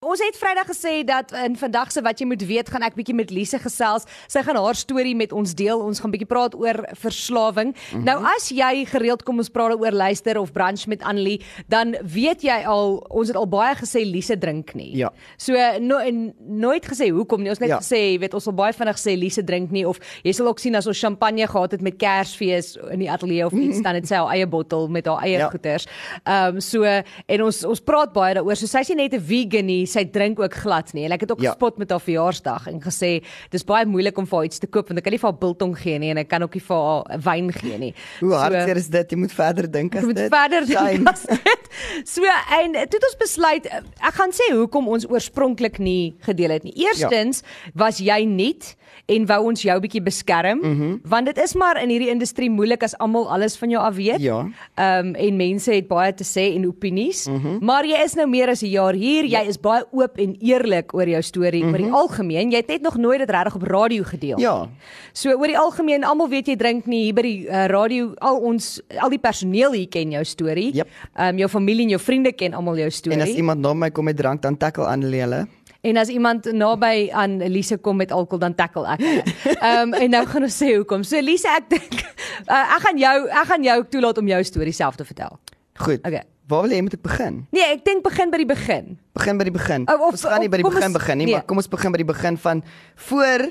Ons het Vrydag gesê dat in vandag se wat jy moet weet, gaan ek bietjie met Lise gesels. Sy gaan haar storie met ons deel. Ons gaan bietjie praat oor verslawing. Mm -hmm. Nou as jy gereeld kom ons praat oor luister of brunch met Annelie, dan weet jy al ons het al baie gesê Lise drink nie. Ja. So no, nooit gesê hoekom nie. Ons net ja. gesê, weet ons sal baie vinnig sê Lise drink nie of jy sal ook sien as ons champagne gehad het met Kersfees in die ateljee of iets dan het sy haar eie bottel met haar eie ja. goeders. Ehm um, so en ons ons praat baie daaroor. So sy sê net 'n vegan nie sy drink ook glad nie. En ek het ook ja. gespot met haar verjaarsdag en gesê dis baie moeilik om vir haar iets te koop want ek kan nie vir haar biltong gee nie en ek kan ook nie vir haar wyn gee nie. Hoe so, hartseer is dit? Jy moet verder dink as dit. Jy moet verder dink as dit. So en toe het ons besluit ek gaan sê hoekom ons oorspronklik nie gedeel het nie. Eerstens ja. was jy nie en wou ons jou bietjie beskerm mm -hmm. want dit is maar in hierdie industrie moeilik as almal alles van jou af weet. Ja. Ehm um, en mense het baie te sê en opinies. Mm -hmm. Maar jy is nou meer as 'n jaar hier. Jy ja. is baie oop en eerlik oor jou storie mm -hmm. oor die mhm. algemeen. Jy het net nog nooit dit regtig op radio gedeel. Ja. So oor die algemeen almal weet jy drink nie hier by die uh, radio. Al ons al die personeel hier ken jou storie. Ehm yep. um, jou familie en jou vriende ken almal jou storie. En as iemand na my kom met drank dan tackle aan hulle. En as iemand naby aan Elise kom met alkohol dan tackle ek. Ehm um, en nou gaan ons sê hoekom. So Elise, ek dink uh, ek gaan jou ek gaan jou toelaat om jou storie self te vertel. Goed. Okay. Waar wil jy moet ek begin? Nee, ek dink begin by die begin. Begin by die begin. Of, ons gaan nie by die begin ons, begin nie, nee. maar kom ons begin by die begin van voor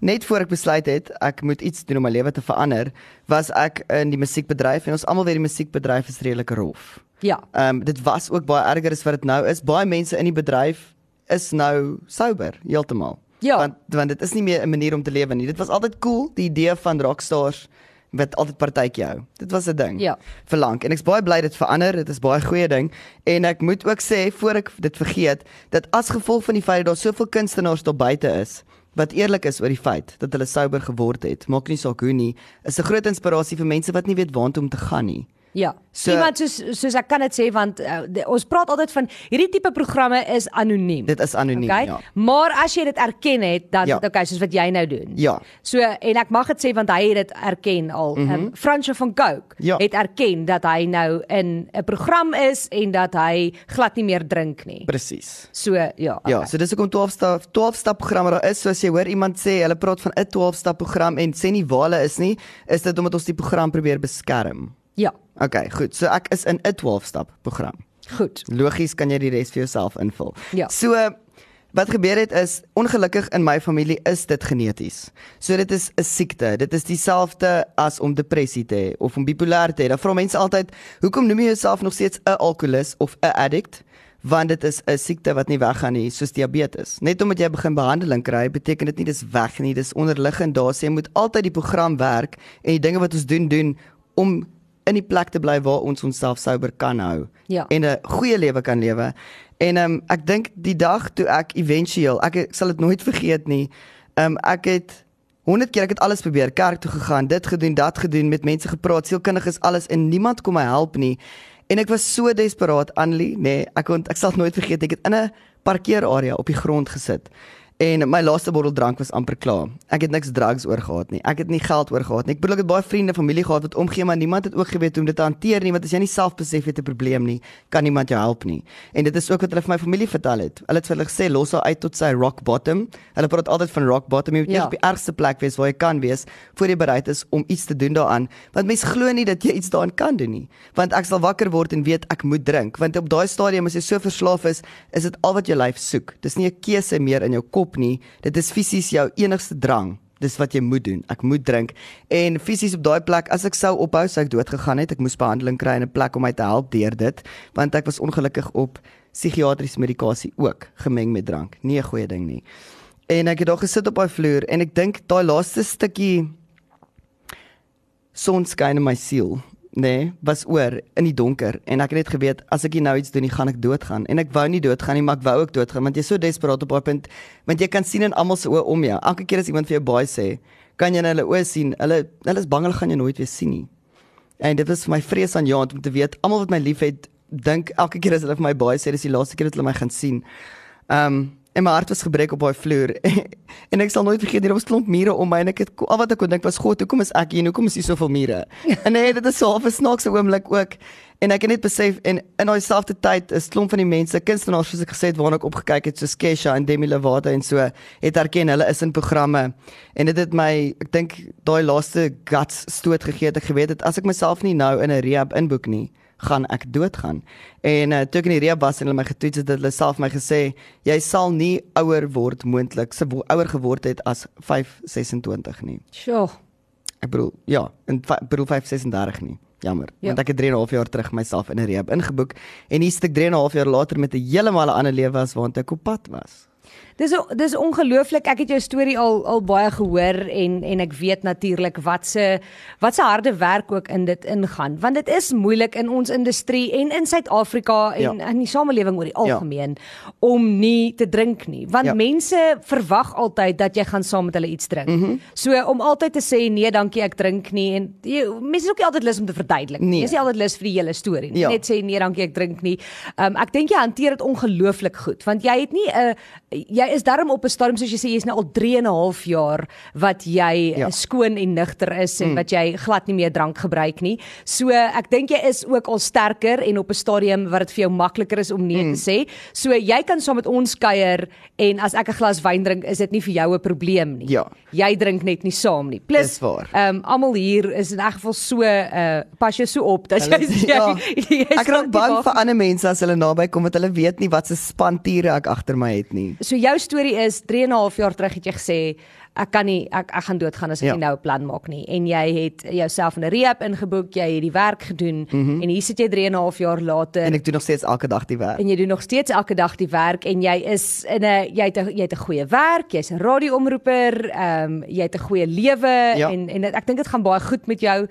net voor ek besluit het ek moet iets doen om my lewe te verander, was ek in die musiekbedryf en ons almal weet die musiekbedryf is redelik rof. Ja. Ehm um, dit was ook baie erger as wat dit nou is. Baie mense in die bedryf is nou sober heeltemal. Ja. Want want dit is nie meer 'n manier om te lewe nie. Dit was altyd cool, die idee van rockstars wat altyd partytjie hou. Dit was 'n ding. Ja. Verlang en ek's baie bly dit verander. Dit is baie goeie ding en ek moet ook sê voor ek dit vergeet dat as gevolg van die feit dat daar soveel kunstenaars daar buite is wat eerlik is oor die feit dat hulle sober geword het, maak nie saak hoe nie, is 'n groot inspirasie vir mense wat nie weet waartoe om te gaan nie. Ja. So, Iemand soos soos ek kan dit sê want uh, de, ons praat altyd van hierdie tipe programme is anoniem. Dit is anoniem, okay? ja. Maar as jy dit erken het, dan ja. okay, soos wat jy nou doen. Ja. So en ek mag dit sê want hy het dit erken al. Mm -hmm. um, Fransjo van Coke ja. het erken dat hy nou in 'n program is en dat hy glad nie meer drink nie. Presies. So ja. Okay. Ja, so dis 'n 12 stap 12 stap program daar is, soos jy hoor iemand sê, hulle praat van 'n 12 stap program en sê nie waar hulle is nie, is dit omdat ons die program probeer beskerm. Ja. Okay, goed. So ek is in 'n 12 stap program. Goed. Logies kan jy die res vir jouself invul. Ja. So wat gebeur het is ongelukkig in my familie is dit geneties. So dit is 'n siekte. Dit is dieselfde as om depressie te hê of om bipolêr te hê. Dan vra mense altyd, "Hoekom noem jy jouself nog steeds 'n alkolikus of 'n addict?" want dit is 'n siekte wat nie weggaan nie soos diabetes. Net omdat jy begin behandeling kry, beteken dit nie dis weg nie. Dis onderliggend daar. So jy moet altyd die program werk en die dinge wat ons doen doen om in die plek te bly waar ons onsself souber kan hou ja. en 'n goeie lewe kan lewe. En ehm um, ek dink die dag toe ek éventueel, ek, ek sal dit nooit vergeet nie. Ehm um, ek het 100 keer ek het alles probeer, kerk toe gegaan, dit gedoen, dat gedoen, met mense gepraat, sielkundiges alles en niemand kom my help nie. En ek was so desperaat, Annelie, nê. Nee, ek kon ek sal nooit vergeet ek het in 'n parkeerarea op die grond gesit. En my laaste bottel drank was amper klaar. Ek het niks drugs oor gehad nie. Ek het nie geld oor gehad nie. Ek bedoel ek het baie vriende, familie gehad wat omgee, maar niemand het ook geweet hoe om dit te hanteer nie, want as jy nie self besef jy het 'n probleem nie, kan niemand jou help nie. En dit is ook wat hulle vir my familie vertel het. Hulle het vir hulle gesê los haar uit tot sy rock bottom. Hulle praat altyd van rock bottom. Jy moet ja. op die ergste plek wees waar jy kan wees voor jy bereid is om iets te doen daaraan, want mense glo nie dat jy iets daaraan kan doen nie. Want ek sal wakker word en weet ek moet drink, want op daai stadium as jy so verslaaf is, is dit al wat jou lyf soek. Dis nie 'n keuse meer in jou kop nie. Dit is fisies jou enigste drang. Dis wat jy moet doen. Ek moet drink. En fisies op daai plek, as ek sou ophou, sou ek dood gegaan het. Ek moes behandeling kry in 'n plek om my te help deur dit, want ek was ongelukkig op psigiatriese medikasie ook gemeng met drank. Nie 'n goeie ding nie. En ek het daar gesit op daai vloer en ek dink daai laaste stukkie sonskyn in my siel nee, was oor in die donker en ek het net geweet as ek nou iets doen, nie gaan ek doodgaan en ek wou nie doodgaan nie, maar ek wou ook doodgaan want jy is so desperaat op daai punt want jy kan sien in almal se oë om jou. Elke keer as iemand vir jou baie sê, kan jy in hulle oë sien, hulle hulle is bang hulle gaan jou nooit weer sien nie. En dit was vir my vrees aan jaant om te weet almal wat my liefhet, dink elke keer as hulle vir my baie sê dis die laaste keer dat hulle my gaan sien. Ehm um, en my hart was gebreek op daai vloer. en ek sal nooit vergeet hier was klomp mure om my en ek het al wat ek kon dink was God, hoekom is ek hier? Hoekom is hier soveel mure? en nee, dit is so 'n snaakse oomblik ook. En ek het net besef en in daai selfde tyd is klomp van die mense, kunstenaars soos ek gesê het waarna ek opgekyk het, soos Kesha en Demi Lovato en so, het erken hulle is in programme. En dit het my, ek dink daai laaste guts stoot gegee het ek geweet het as ek myself nie nou in 'n rehab inboek nie, gaan ek doodgaan. En uh, toe ek in die rehab was en hulle my getoets het, het hulle self my gesê, jy sal nie ouer word moontlik, se ouer geword het as 526 nie. Sjoe. Ek bedoel, ja, in bedoel 536 nie. Jammer, ja. want ek het 3 en 'n half jaar terug myself in 'n rehab ingeboek en hier sit ek 3 en 'n half jaar later met 'n heeltemal ander lewe as waant ek op pad was. Dis dis ongelooflik. Ek het jou storie al al baie gehoor en en ek weet natuurlik wat se wat se harde werk ook in dit ingaan. Want dit is moeilik in ons industrie en in Suid-Afrika en ja. in die samelewing oor die ja. algemeen ja. om nie te drink nie. Want ja. mense verwag altyd dat jy gaan saam met hulle iets drink. Mm -hmm. So om altyd te sê nee, dankie, ek drink nie en jy, mense is ook nie altyd lus om te verduidelik nie. Jy is nie altyd lus vir die hele storie nie. Ja. Net sê nee, dankie, ek drink nie. Um, ek dink jy hanteer dit ongelooflik goed want jy het nie 'n uh, jy is darm op 'n stadium soos jy sê jy's nou al 3 en 'n half jaar wat jy ja. skoon en nugter is en mm. wat jy glad nie meer drank gebruik nie. So ek dink jy is ook al sterker en op 'n stadium wat dit vir jou makliker is om nee mm. te sê. So jy kan saam met ons kuier en as ek 'n glas wyn drink, is dit nie vir jou 'n probleem nie. Ja. Jy drink net nie saam nie. Plus ehm um, almal hier is in elk geval so uh pas jy so op dat jy, jy, ja. jy, jy Ek raak bang vir ander mense as hulle naby kom want hulle weet nie wat se spantiere ek agter my het nie. So jou storie is 3 en 'n half jaar terug het jy gesê ek kan nie ek ek gaan doodgaan as ek ja. nie nou 'n plan maak nie en jy het jouself in 'n rehab ingeboek, jy het die werk gedoen mm -hmm. en hier sit jy 3 en 'n half jaar later en ek doen nog steeds elke dag die werk. En jy doen nog steeds elke dag die werk en jy is in 'n jy het 'n jy het 'n goeie werk, jy's 'n radioomroeper, ehm um, jy het 'n goeie lewe ja. en en ek dink dit gaan baie goed met jou.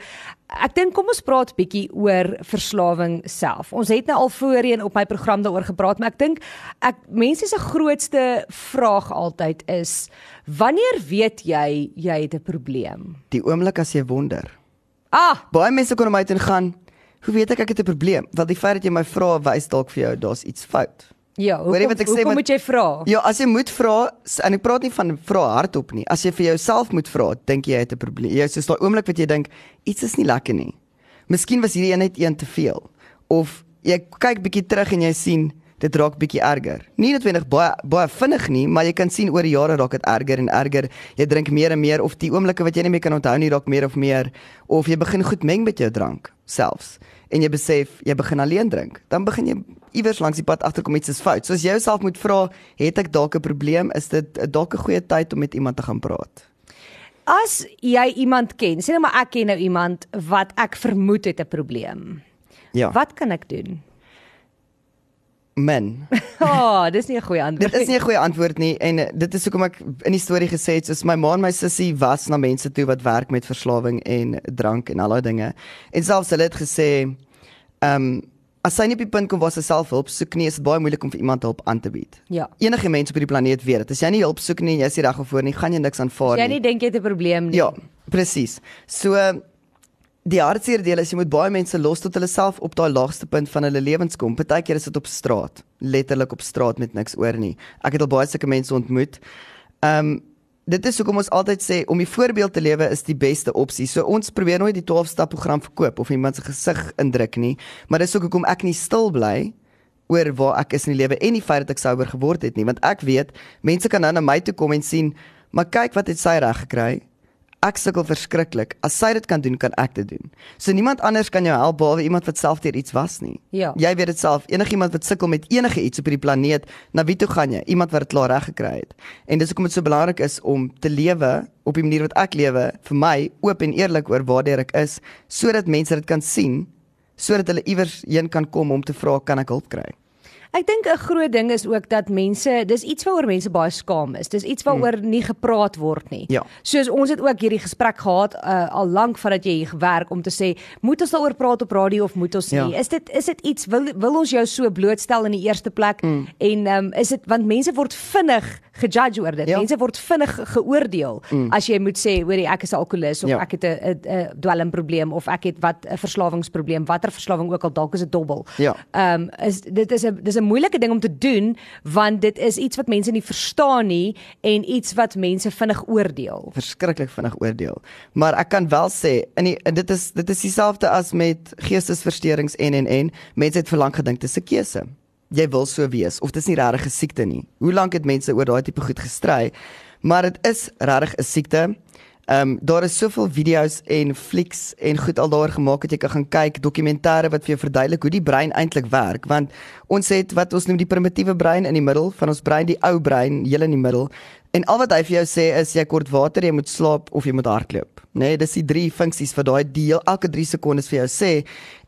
Ek dink kom ons praat bietjie oor verslawing self. Ons het nou al voorheen op my program daaroor gepraat, maar ek dink ek mense se grootste vraag altyd is wanneer weet jy jy het 'n probleem? Die oomblik as jy wonder. Ah, baie mense na my toe en gaan, "Hoe weet ek ek het 'n probleem?" Want die feit dat jy my vra wys dalk vir jou daar's iets fout. Ja, hoe kom, wat ek sê, moet jy vra? Ja, as jy moet vra en ek praat nie van vra hardop nie. As jy vir jouself moet vra, dink jy jy het 'n probleem. Jy is daai oomblik wat jy dink iets is nie lekker nie. Miskien was hierdie een net een te veel. Of jy kyk bietjie terug en jy sien dit raak bietjie erger. Nie noodwendig baie baie vinnig nie, maar jy kan sien oor die jare raak dit erger en erger. Jy drink meer en meer of die oomblikke wat jy nie meer kan onthou nie raak meer of meer of jy begin goed meng met jou drank selfs en jy besef jy begin alleen drink. Dan begin jy iewers langs die pad agterkom iets is fout. So as jy jouself moet vra, het ek dalk 'n probleem? Is dit dalk 'n goeie tyd om met iemand te gaan praat? As jy iemand ken, sê nou maar ek ken nou iemand wat ek vermoed het 'n probleem. Ja. Wat kan ek doen? Min. oh, dis nie 'n goeie antwoord. Dit is nie 'n goeie antwoord nie en eh, dit is hoekom ek in die storie gesê het soos my ma en my sussie was na mense toe wat werk met verslawing en drank en al daai dinge. En selfs hulle het gesê ehm um, as sy nie op die punt kom waar sy self hulp soek nie, is dit baie moeilik om vir iemand hulp aan te bied. Ja. Enige mens op hierdie planeet weet dit. As jy nie hulp soek nie en jy is nie reg voor nie, gaan jy niks aanvaar nie. Jy nie dink jy het 'n probleem nie. Ja, presies. So die hartseer deel is jy moet baie mense los tot hulle self op daai laagste punt van hulle lewens kom. Partykeer is dit op straat, letterlik op straat met niks oor nie. Ek het al baie sulke mense ontmoet. Ehm um, dit is hoekom ons altyd sê om die voorbeeld te lewe is die beste opsie. So ons probeer nooit die 12 stap program verkoop of iemand se gesig indruk nie, maar dis ook hoekom ek nie stil bly oor waar ek is in die lewe en die feit dat ek souber geword het nie, want ek weet mense kan nou na my toe kom en sien, maar kyk wat het sy reg gekry Ek sukkel verskriklik. As sy dit kan doen, kan ek dit doen. So niemand anders kan jou help behalwe iemand wat self deur iets was nie. Ja. Jy weet dit self. Enigiemand wat sukkel met enige iets op hierdie planeet, na wie toe gaan jy? Iemand wat dit klaar reg gekry het. En dis hoekom dit so belangrik is om te lewe op die manier wat ek lewe, vir my oop en eerlik oor waar ek is, sodat mense dit kan sien, sodat hulle iewers heen kan kom om te vra kan ek hulp kry. Ek dink 'n groot ding is ook dat mense, dis iets waaroor mense baie skaam is. Dis iets waaroor hmm. nie gepraat word nie. Ja. Soos ons het ook hierdie gesprek gehad uh, al lank vandat jy hier gewerk om te sê, moet ons daaroor praat op radio of moet ons ja. nie? Is dit is dit iets wil wil ons jou so blootstel in die eerste plek? Hmm. En um, is dit want mense word vinnig gejudge oor dit. Ja. Mense word vinnig geoordeel mm. as jy moet sê hoor ek is 'n alkolikus of ja. ek het 'n 'n dwelmprobleem of ek het wat 'n verslawingsprobleem, watter verslawing ook al dalk is dit dobbel. Ja. Ehm um, is dit is 'n dis 'n moeilike ding om te doen want dit is iets wat mense nie verstaan nie en iets wat mense vinnig oordeel. Verskriklik vinnig oordeel. Maar ek kan wel sê in die, dit is dit is dieselfde as met geestesversteurings en en en mense het verlang gedink dis 'n keuse. Jy wil so wees of dit is nie regtig 'n siekte nie. Hoe lank het mense oor daai tipe goed gestry? Maar dit is regtig 'n siekte. Ehm um, daar is soveel video's en flieks en goed al daar gemaak dat jy kan gaan kyk dokumentêre wat vir jou verduidelik hoe die brein eintlik werk want ons het wat ons noem die primitiewe brein in die middel van ons brein die ou brein heel in die middel en al wat hy vir jou sê is jy kort water jy moet slaap of jy moet hardloop nê nee, dis die drie funksies vir daai deel elke 3 sekondes vir jou sê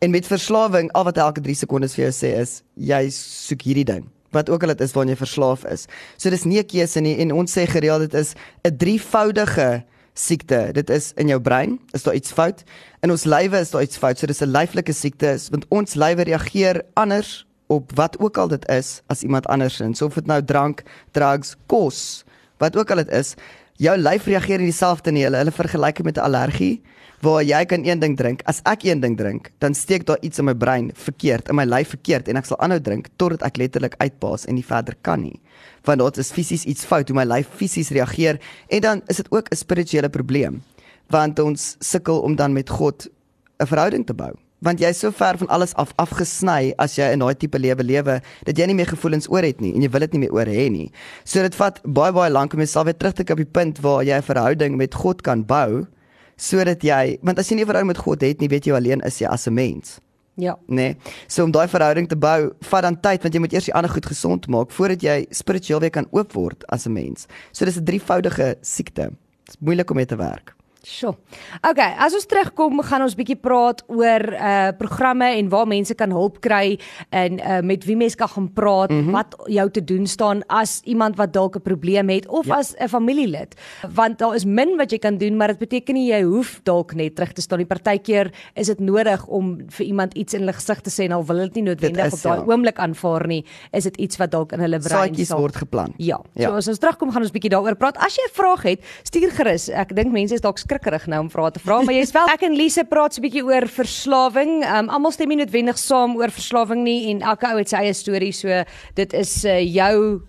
en met verslawing al wat elke 3 sekondes vir jou sê is jy soek hierdie ding wat ook al dit is waarna jy verslaaf is so dis nie 'n keuse nie en ons sê gereeld dit is 'n drievoudige siekte. Dit is in jou brein, is daar iets fout? In ons lywe is daar iets fout. So dis 'n lyflike siekte, want ons lywe reageer anders op wat ook al dit is as iemand anders. So of dit nou drank, drugs, kos, wat ook al dit is, jou lyf reageer nie dieselfde nie. Hulle hulle vergelyk dit met 'n allergie waar jy kan een ding drink. As ek een ding drink, dan steek daar iets in my brein verkeerd, in my lyf verkeerd en ek sal aanhou drink totdat ek letterlik uitpaas en nie verder kan nie want dit is fisies iets fout hoe my lyf fisies reageer en dan is dit ook 'n spirituele probleem want ons sukkel om dan met God 'n verhouding te bou want jy is so ver van alles af afgesny as jy in daai tipe lewe lewe dat jy nie meer gevoelens oor het nie en jy wil dit nie meer oor hê nie so dit vat baie baie lank om jouself weer terug te kom op die punt waar jy 'n verhouding met God kan bou sodat jy want as jy nie 'n verhouding met God het nie weet jy alleen is jy as 'n mens Ja. Nee. So om daai verhouding te bou, vat dan tyd want jy moet eers die ander goed gesond maak voordat jy spiritueel weer kan oop word as 'n mens. So dis 'n drievoudige siekte. Dit is moeilik om mee te werk. Sjoe. Okay, as ons terugkom, gaan ons bietjie praat oor uh programme en waar mense kan hulp kry en uh met wie mense kan gaan praat, mm -hmm. wat jou te doen staan as iemand wat dalk 'n probleem het of ja. as 'n familielid. Want daar is min wat jy kan doen, maar dit beteken nie jy hoef dalk net terug te staan. Die partykeer is dit nodig om vir iemand iets in hulle gesig te sê en al wil dit nie noodwendig op daai ja. oomblik aanvaar nie, is dit iets wat dalk in hulle brein Saadjies word geplan. Ja. So ja. as ons terugkom, gaan ons bietjie daaroor praat. As jy 'n vraag het, stuur gerus. Ek dink mense is dalk skrikkerig nou om vra te vra, maar jy's wel ek en Lise praat so 'n bietjie oor verslawing. Um almal stem nie noodwendig saam oor verslawing nie en elke ou het sy eie storie, so dit is uh, jou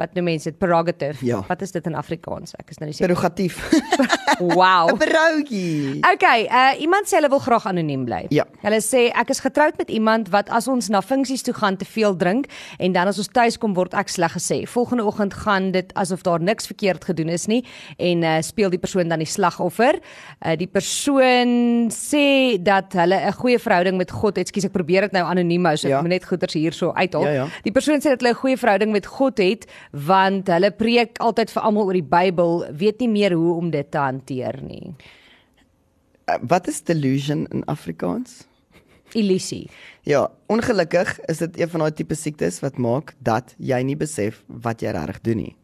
wat noem mense dit prerogative. Ja. Wat is dit in Afrikaans? Ek is nou nie seker. Prerogatief. wow. 'n Brougie. Okay, uh iemand sê hulle wil graag anoniem bly. Ja. Hulle sê ek is getroud met iemand wat as ons na funksies toe gaan te veel drink en dan as ons tuis kom word ek sleg gesê. Volgende oggend gaan dit asof daar niks verkeerd gedoen is nie en uh speel die persoon dan die slagoffer. Uh die persoon sê dat hulle 'n goeie verhouding met God het. Ekskuus, ek probeer dit nou anoniem hou so ja. ek moet net goeters hierso uithaal. Ja, ja. Die persoon sê dat hulle 'n goeie verhouding met God het want hulle preek altyd vir almal oor die Bybel, weet nie meer hoe om dit te hanteer nie. Uh, wat is delusion in Afrikaans? Illusie. Ja, ongelukkig is dit een van daai tipe siektes wat maak dat jy nie besef wat jy regtig doen nie.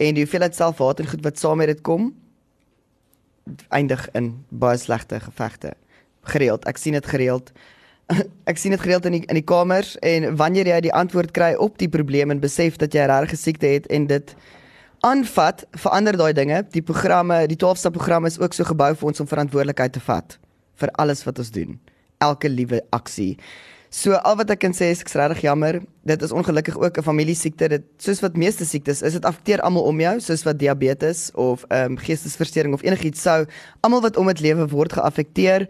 En die hoeveelheid selfhaat en goed wat saam met dit kom eindig in baie slegte gevegte. Gereeld, ek sien dit gereeld. ek sien dit gereeld in die in die kamers en wanneer jy die antwoord kry op die probleem en besef dat jy 'n regte siekte het en dit aanvat, verander daai dinge. Die programme, die 12-stap programme is ook so gebou vir ons om verantwoordelikheid te vat vir alles wat ons doen. Elke liewe aksie. So al wat ek kan sê is ek's regtig jammer. Dit is ongelukkig ook 'n familiesiekte. Dit soos wat meeste siektes is, dit affekteer almal om jou, soos wat diabetes of ehm um, geestesversteuring of enigiets sou almal wat om dit lewe word geaffekteer.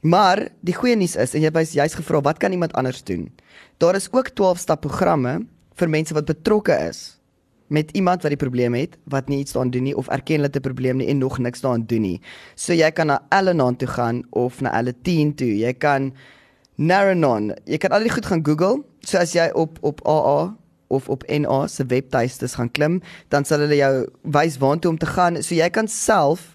Maar die goeie nuus is en jy wys jy's gevra wat kan iemand anders doen? Daar is ook 12 stap programme vir mense wat betrokke is met iemand wat die probleem het wat nie iets daaraan doen nie of erken hulle 'n probleem nie en nog niks daaraan doen nie. So jy kan na Al-Anon toe gaan of na Al-Teen toe. Jy kan Naranon. Jy kan al die goed gaan Google. So as jy op op AA of op NA se webtuistes gaan klim, dan sal hulle jou wys waartoe om te gaan. So jy kan self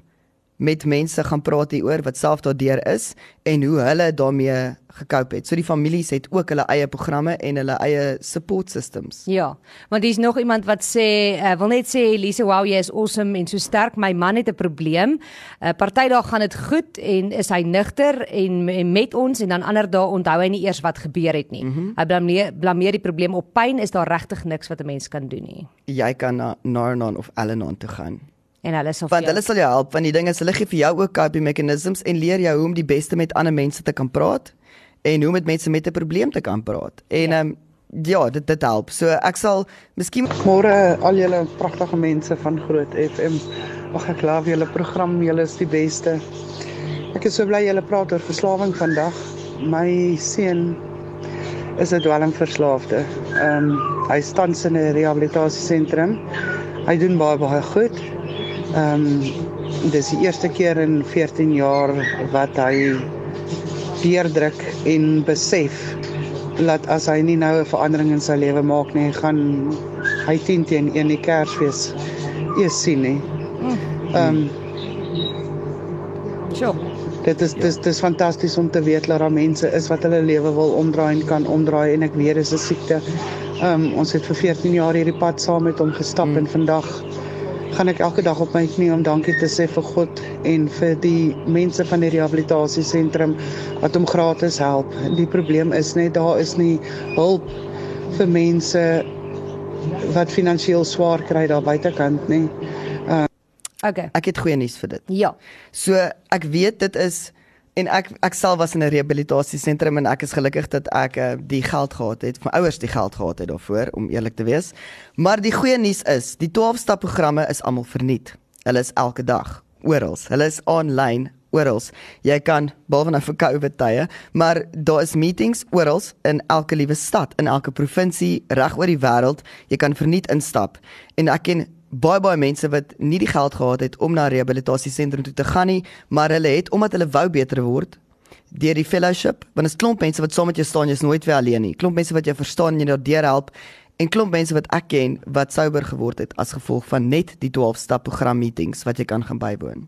met mense gaan praat hieroor wat self daardeur is en hoe hulle daarmee gekoop het. So die families het ook hulle eie programme en hulle eie support systems. Ja. Maar dis nog iemand wat sê, uh, wil net sê Elise, wow, jy is awesome en so sterk. My man het 'n probleem. 'n uh, Party dae gaan dit goed en is hy nigter en, en met ons en dan ander dae onthou hy nie eers wat gebeur het nie. Mm -hmm. Hy blameer blameer die probleem op pyn is daar regtig niks wat 'n mens kan doen nie. Jy kan na Narnon of Alanon toe gaan en hulle sal Want hulle sal jou help want die ding is hulle gee vir jou ook coping mechanisms en leer jou hoe om die beste met ander mense te kan praat en hoe met mense met 'n probleem te kan praat. En ja. ehm ja. um, ja, dit dit help. So ek sal miskien môre al julle pragtige mense van Groot FM. Ag ek love julle program, julle is die beste. Ek is so bly julle praat oor verslawing vandag. My seun is 'n dwelmverslaafde. Ehm um, hy staan in 'n rehabilitasiesentrum. Hy doen baie baie goed. Ehm um, dis die eerste keer in 14 jaar wat hy deurdruk en besef dat as hy nie nou 'n verandering in sy lewe maak nie, gaan hy 10 teen 1 die Kersfees eers sien nie. Ehm um, Sjoe. Dit is dis dis fantasties om te weet dat daar mense is wat hulle lewe wil omdraai en kan omdraai en ek weet dis 'n siekte. Ehm um, ons het vir 14 jaar hierdie pad saam met hom gestap mm. en vandag gaan ek elke dag op my knie om dankie te sê vir God en vir die mense van die rehabilitasiesentrum wat hom gratis help. Die probleem is net daar is nie hulp vir mense wat finansiëel swaar kry daar buitekant nie. Uh, okay. Ek het goeie nuus vir dit. Ja. So ek weet dit is en ek ek self was in 'n rehabilitasiesentrum en ek is gelukkig dat ek uh, die geld gehad het, my ouers die geld gehad het daarvoor om eerlik te wees. Maar die goeie nuus is, die 12 stap programme is almal verniet. Hulle is elke dag oral. Hulle is aanlyn oral. Jy kan behalwe nou vir COVID tye, maar daar is meetings oral in elke liewe stad, in elke provinsie reg oor die wêreld. Jy kan verniet instap. En ek ken baie baie mense wat nie die geld gehad het om na rehabilitasiesentrum toe te gaan nie, maar hulle het omdat hulle wou beter word deur die fellowship, want dit is klomp mense wat saam met jou staan, jy's nooit weer alleen nie. Klomp mense wat jou verstaan en jou daardeur help en klomp mense wat ek ken wat souber geword het as gevolg van net die 12 stap program meetings wat jy kan gaan bywoon.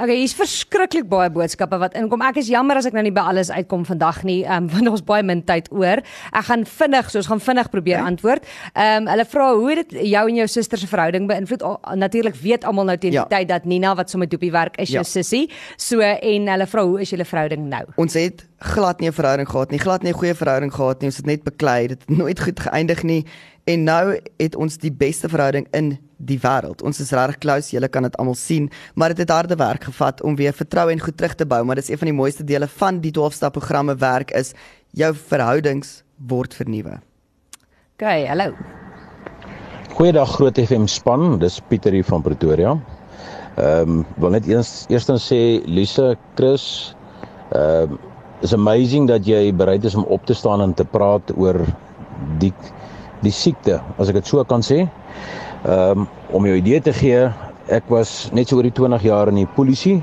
Okay, hier's verskriklik baie boodskappe wat inkom. Ek is jammer as ek nou nie by alles uitkom vandag nie, um, want ons baie min tyd oor. Ek gaan vinnig, so ons gaan vinnig probeer antwoord. Ehm um, hulle vra hoe dit jou en jou suster se verhouding beïnvloed. Natuurlik weet almal nou teen die ja. tyd dat Nina wat sommer dopie werk is ja. jou sussie. So en hulle vra hoe is julle verhouding nou? Ons het glad nie 'n verhouding gehad nie, glad nie 'n goeie verhouding gehad nie. Ons het net beklei. Dit het nooit goed geëindig nie. En nou het ons die beste verhouding in die wêreld. Ons is regtig close, julle kan dit almal sien, maar dit het, het harde werk gevat om weer vertroue en goed terug te bou, maar dit is een van die mooiste dele van die 12-stap programme werk is jou verhoudings word vernuwe. OK, hallo. Goeiedag Groot FM span, dis Pieter hier van Pretoria. Ehm um, wil net eers eerstens sê Lise, Chris, ehm um, is amazing dat jy bereid is om op te staan en te praat oor die die siekte, as ek dit so kan sê. Ehm um, om jou idee te gee, ek was net so oor die 20 jaar in die polisie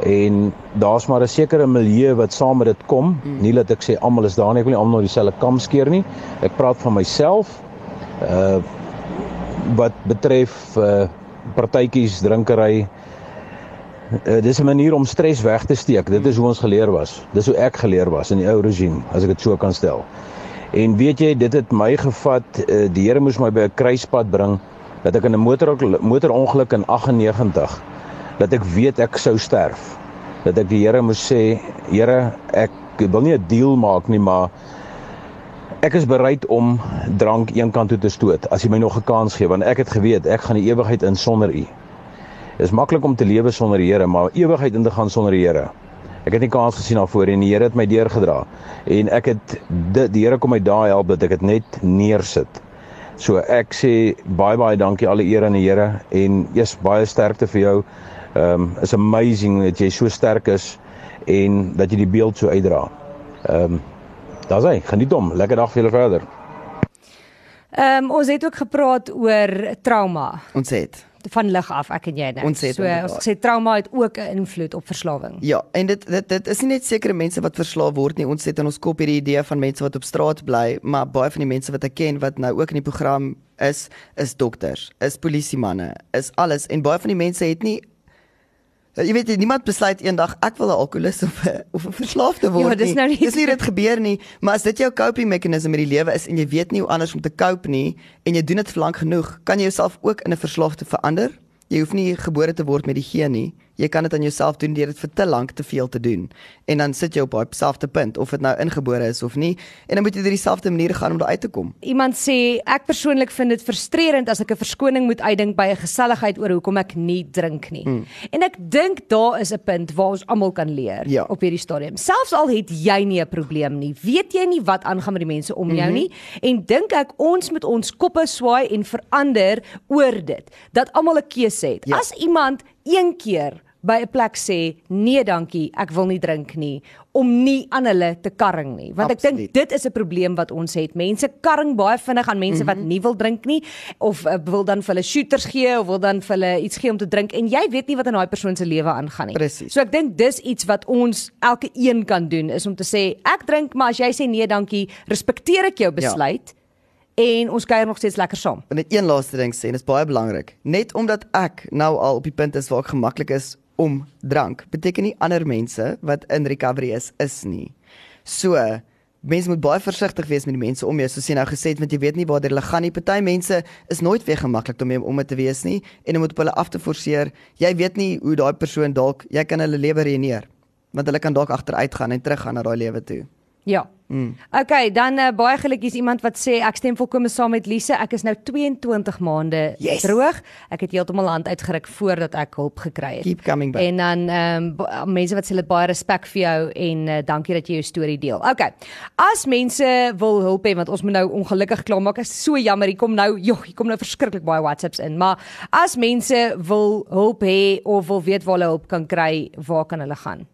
en daar's maar 'n sekere milieu wat saam met dit kom. Mm. Nie dat ek sê almal is daar nie, ek wil nie almal dieselfde kam skeer nie. Ek praat van myself. Uh wat betref uh partytjies, drinkery. Uh, dis 'n manier om stres weg te steek. Dit is hoe ons geleer was. Dis hoe ek geleer was in die ou regime, as ek dit so kan stel. En weet jy, dit het my gevat, uh, die Here moes my by 'n kruispunt bring dat ek in 'n motor motorongeluk in 98 dat ek weet ek sou sterf. Dat ek die Here moes sê, Here, ek wil nie 'n deal maak nie, maar ek is bereid om drank eenkant toe te stoot as jy my nog 'n kans gee want ek het geweet ek gaan die ewigheid in sonder U. Dit is maklik om te lewe sonder die Here, maar ewigheid in te gaan sonder die Here. Ek het nie kans gesien daarvoor en die Here het my deurgedra. En ek het die, die Here kom my daai help dat ek dit net neersit. So ek sê baie baie dankie alle eer aan die Here en eers baie sterkte vir jou. Ehm um, is amazing dat jy so sterk is en dat jy die beeld so uitdra. Ehm um, daar's hy. Geniet hom. Lekker dag vir julle verder. Ehm um, ons het ook gepraat oor trauma. Ons het van lig af ek en jy net. Ons so ons gesê trauma het ook 'n invloed op verslawing. Ja, en dit dit dit is nie net sekere mense wat verslaaf word nie. Ons het in ons kop hierdie idee van mense wat op straat bly, maar baie van die mense wat ek ken wat nou ook in die program is, is dokters, is polisiemanne, is alles en baie van die mense het nie Jy weet niemand besluit eendag ek wil 'n alkoholist of 'n of 'n verslaafde word Ja, dis nie. nou nie- dis nie dit gebeur nie, maar as dit jou coping mechanism in die lewe is en jy weet nie hoe anders om te cope nie en jy doen dit vir lank genoeg, kan jy jouself ook in 'n verslaafde verander. Jy hoef nie gebore te word met die geen nie. Jy kan dit aan jouself doen deur dit vir te lank te veel te doen. En dan sit jy op daai selfde punt of dit nou ingebore is of nie en dan moet jy deur dieselfde manier gaan om daar uit te kom. Iemand sê ek persoonlik vind dit frustrerend as ek 'n verskoning moet uitdink by 'n geselligheid oor hoekom ek nie drink nie. Hmm. En ek dink daar is 'n punt waar ons almal kan leer Ja. op hierdie stadium. Selfs al het jy nie 'n probleem nie, weet jy nie wat aangaan met die mense om jou mm -hmm. nie en dink ek ons moet ons koppe swaai en verander oor dit dat almal 'n keuse het. Ja. As iemand een keer by 'n plek sê nee dankie, ek wil nie drink nie om nie aan hulle te karring nie. Want ek Absoluut. dink dit is 'n probleem wat ons het. Mense karring baie vinnig aan mense mm -hmm. wat nie wil drink nie of uh, wil dan vir hulle shooters gee of wil dan vir hulle iets gee om te drink en jy weet nie wat in daai persoon se lewe aangaan nie. Presies. So ek dink dis iets wat ons elke een kan doen is om te sê ek drink maar as jy sê nee dankie, respekteer ek jou besluit ja. en ons kuier nog steeds lekker saam. En net een laaste ding sê en dit is baie belangrik. Net omdat ek nou al op die punt is waar ek gemaklik is om drank, beteken nie ander mense wat in recovery is is nie. So, mense moet baie versigtig wees met die mense om jou, soos jy nou gesê het, want jy weet nie waar hulle gaan nie. Party mense is nooit weer gemaklik om om te wees nie en om dit op hulle af te forceer. Jy weet nie hoe daai persoon dalk, jy kan hulle lewe ruïneer. Want hulle kan dalk agteruit gaan en teruggaan na daai lewe toe. Ja. Mm. Okay, dan uh, baie gelukkies iemand wat sê ek stem volkome saam met Lise. Ek is nou 22 maande Yes. droog. Ek het heeltemal hand uitgeruk voordat ek hulp gekry het. Keep coming back. En dan ehm um, mense wat sê hulle baie respek vir jou en uh, dankie dat jy jou storie deel. Okay. As mense wil hulp hê want ons moet nou ongelukkig klaarmaak. Ek is so jammer. Hier kom nou, joh, hier kom nou verskriklik baie WhatsApps in. Maar as mense wil hulp hê of wil weet waar hulle hulp kan kry, waar kan hulle gaan?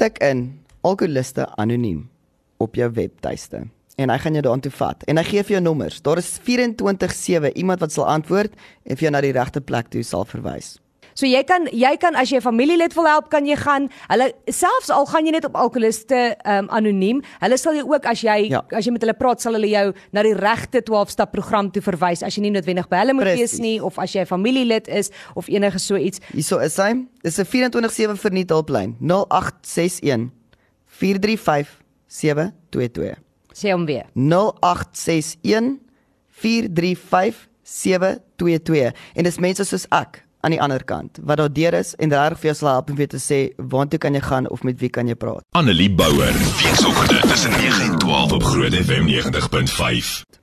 tik in alkoholiste anoniem op jou webtuiste en hy gaan jou daartoe vat en hy gee vir jou nommers. Daar is 24/7 iemand wat sal antwoord en vir jou na die regte plek toe sal verwys. So jy kan jy kan as jy 'n familielid wil help, kan jy gaan. Hulle selfs al gaan jy net op alkoholiste um, anoniem, hulle sal jou ook as jy Ja. as jy met hulle praat, sal hulle jou na die regte 12 stap program toe verwys as jy nie noodwendig by hulle moet Presies. wees nie of as jy 'n familielid is of enige so iets. Hierso is hy. Dis 'n 24/7 verniethulplyn 0861 435 722. Sê hom weer. 0861 435 722 en dis mense soos ek aan die ander kant wat daar deur is en reg vir jou sal help om weer te sê waartoe kan jy gaan of met wie kan jy praat. Annelie Bouwer. Weekoggend tussen 9 en 12 op Groot FM 90.5.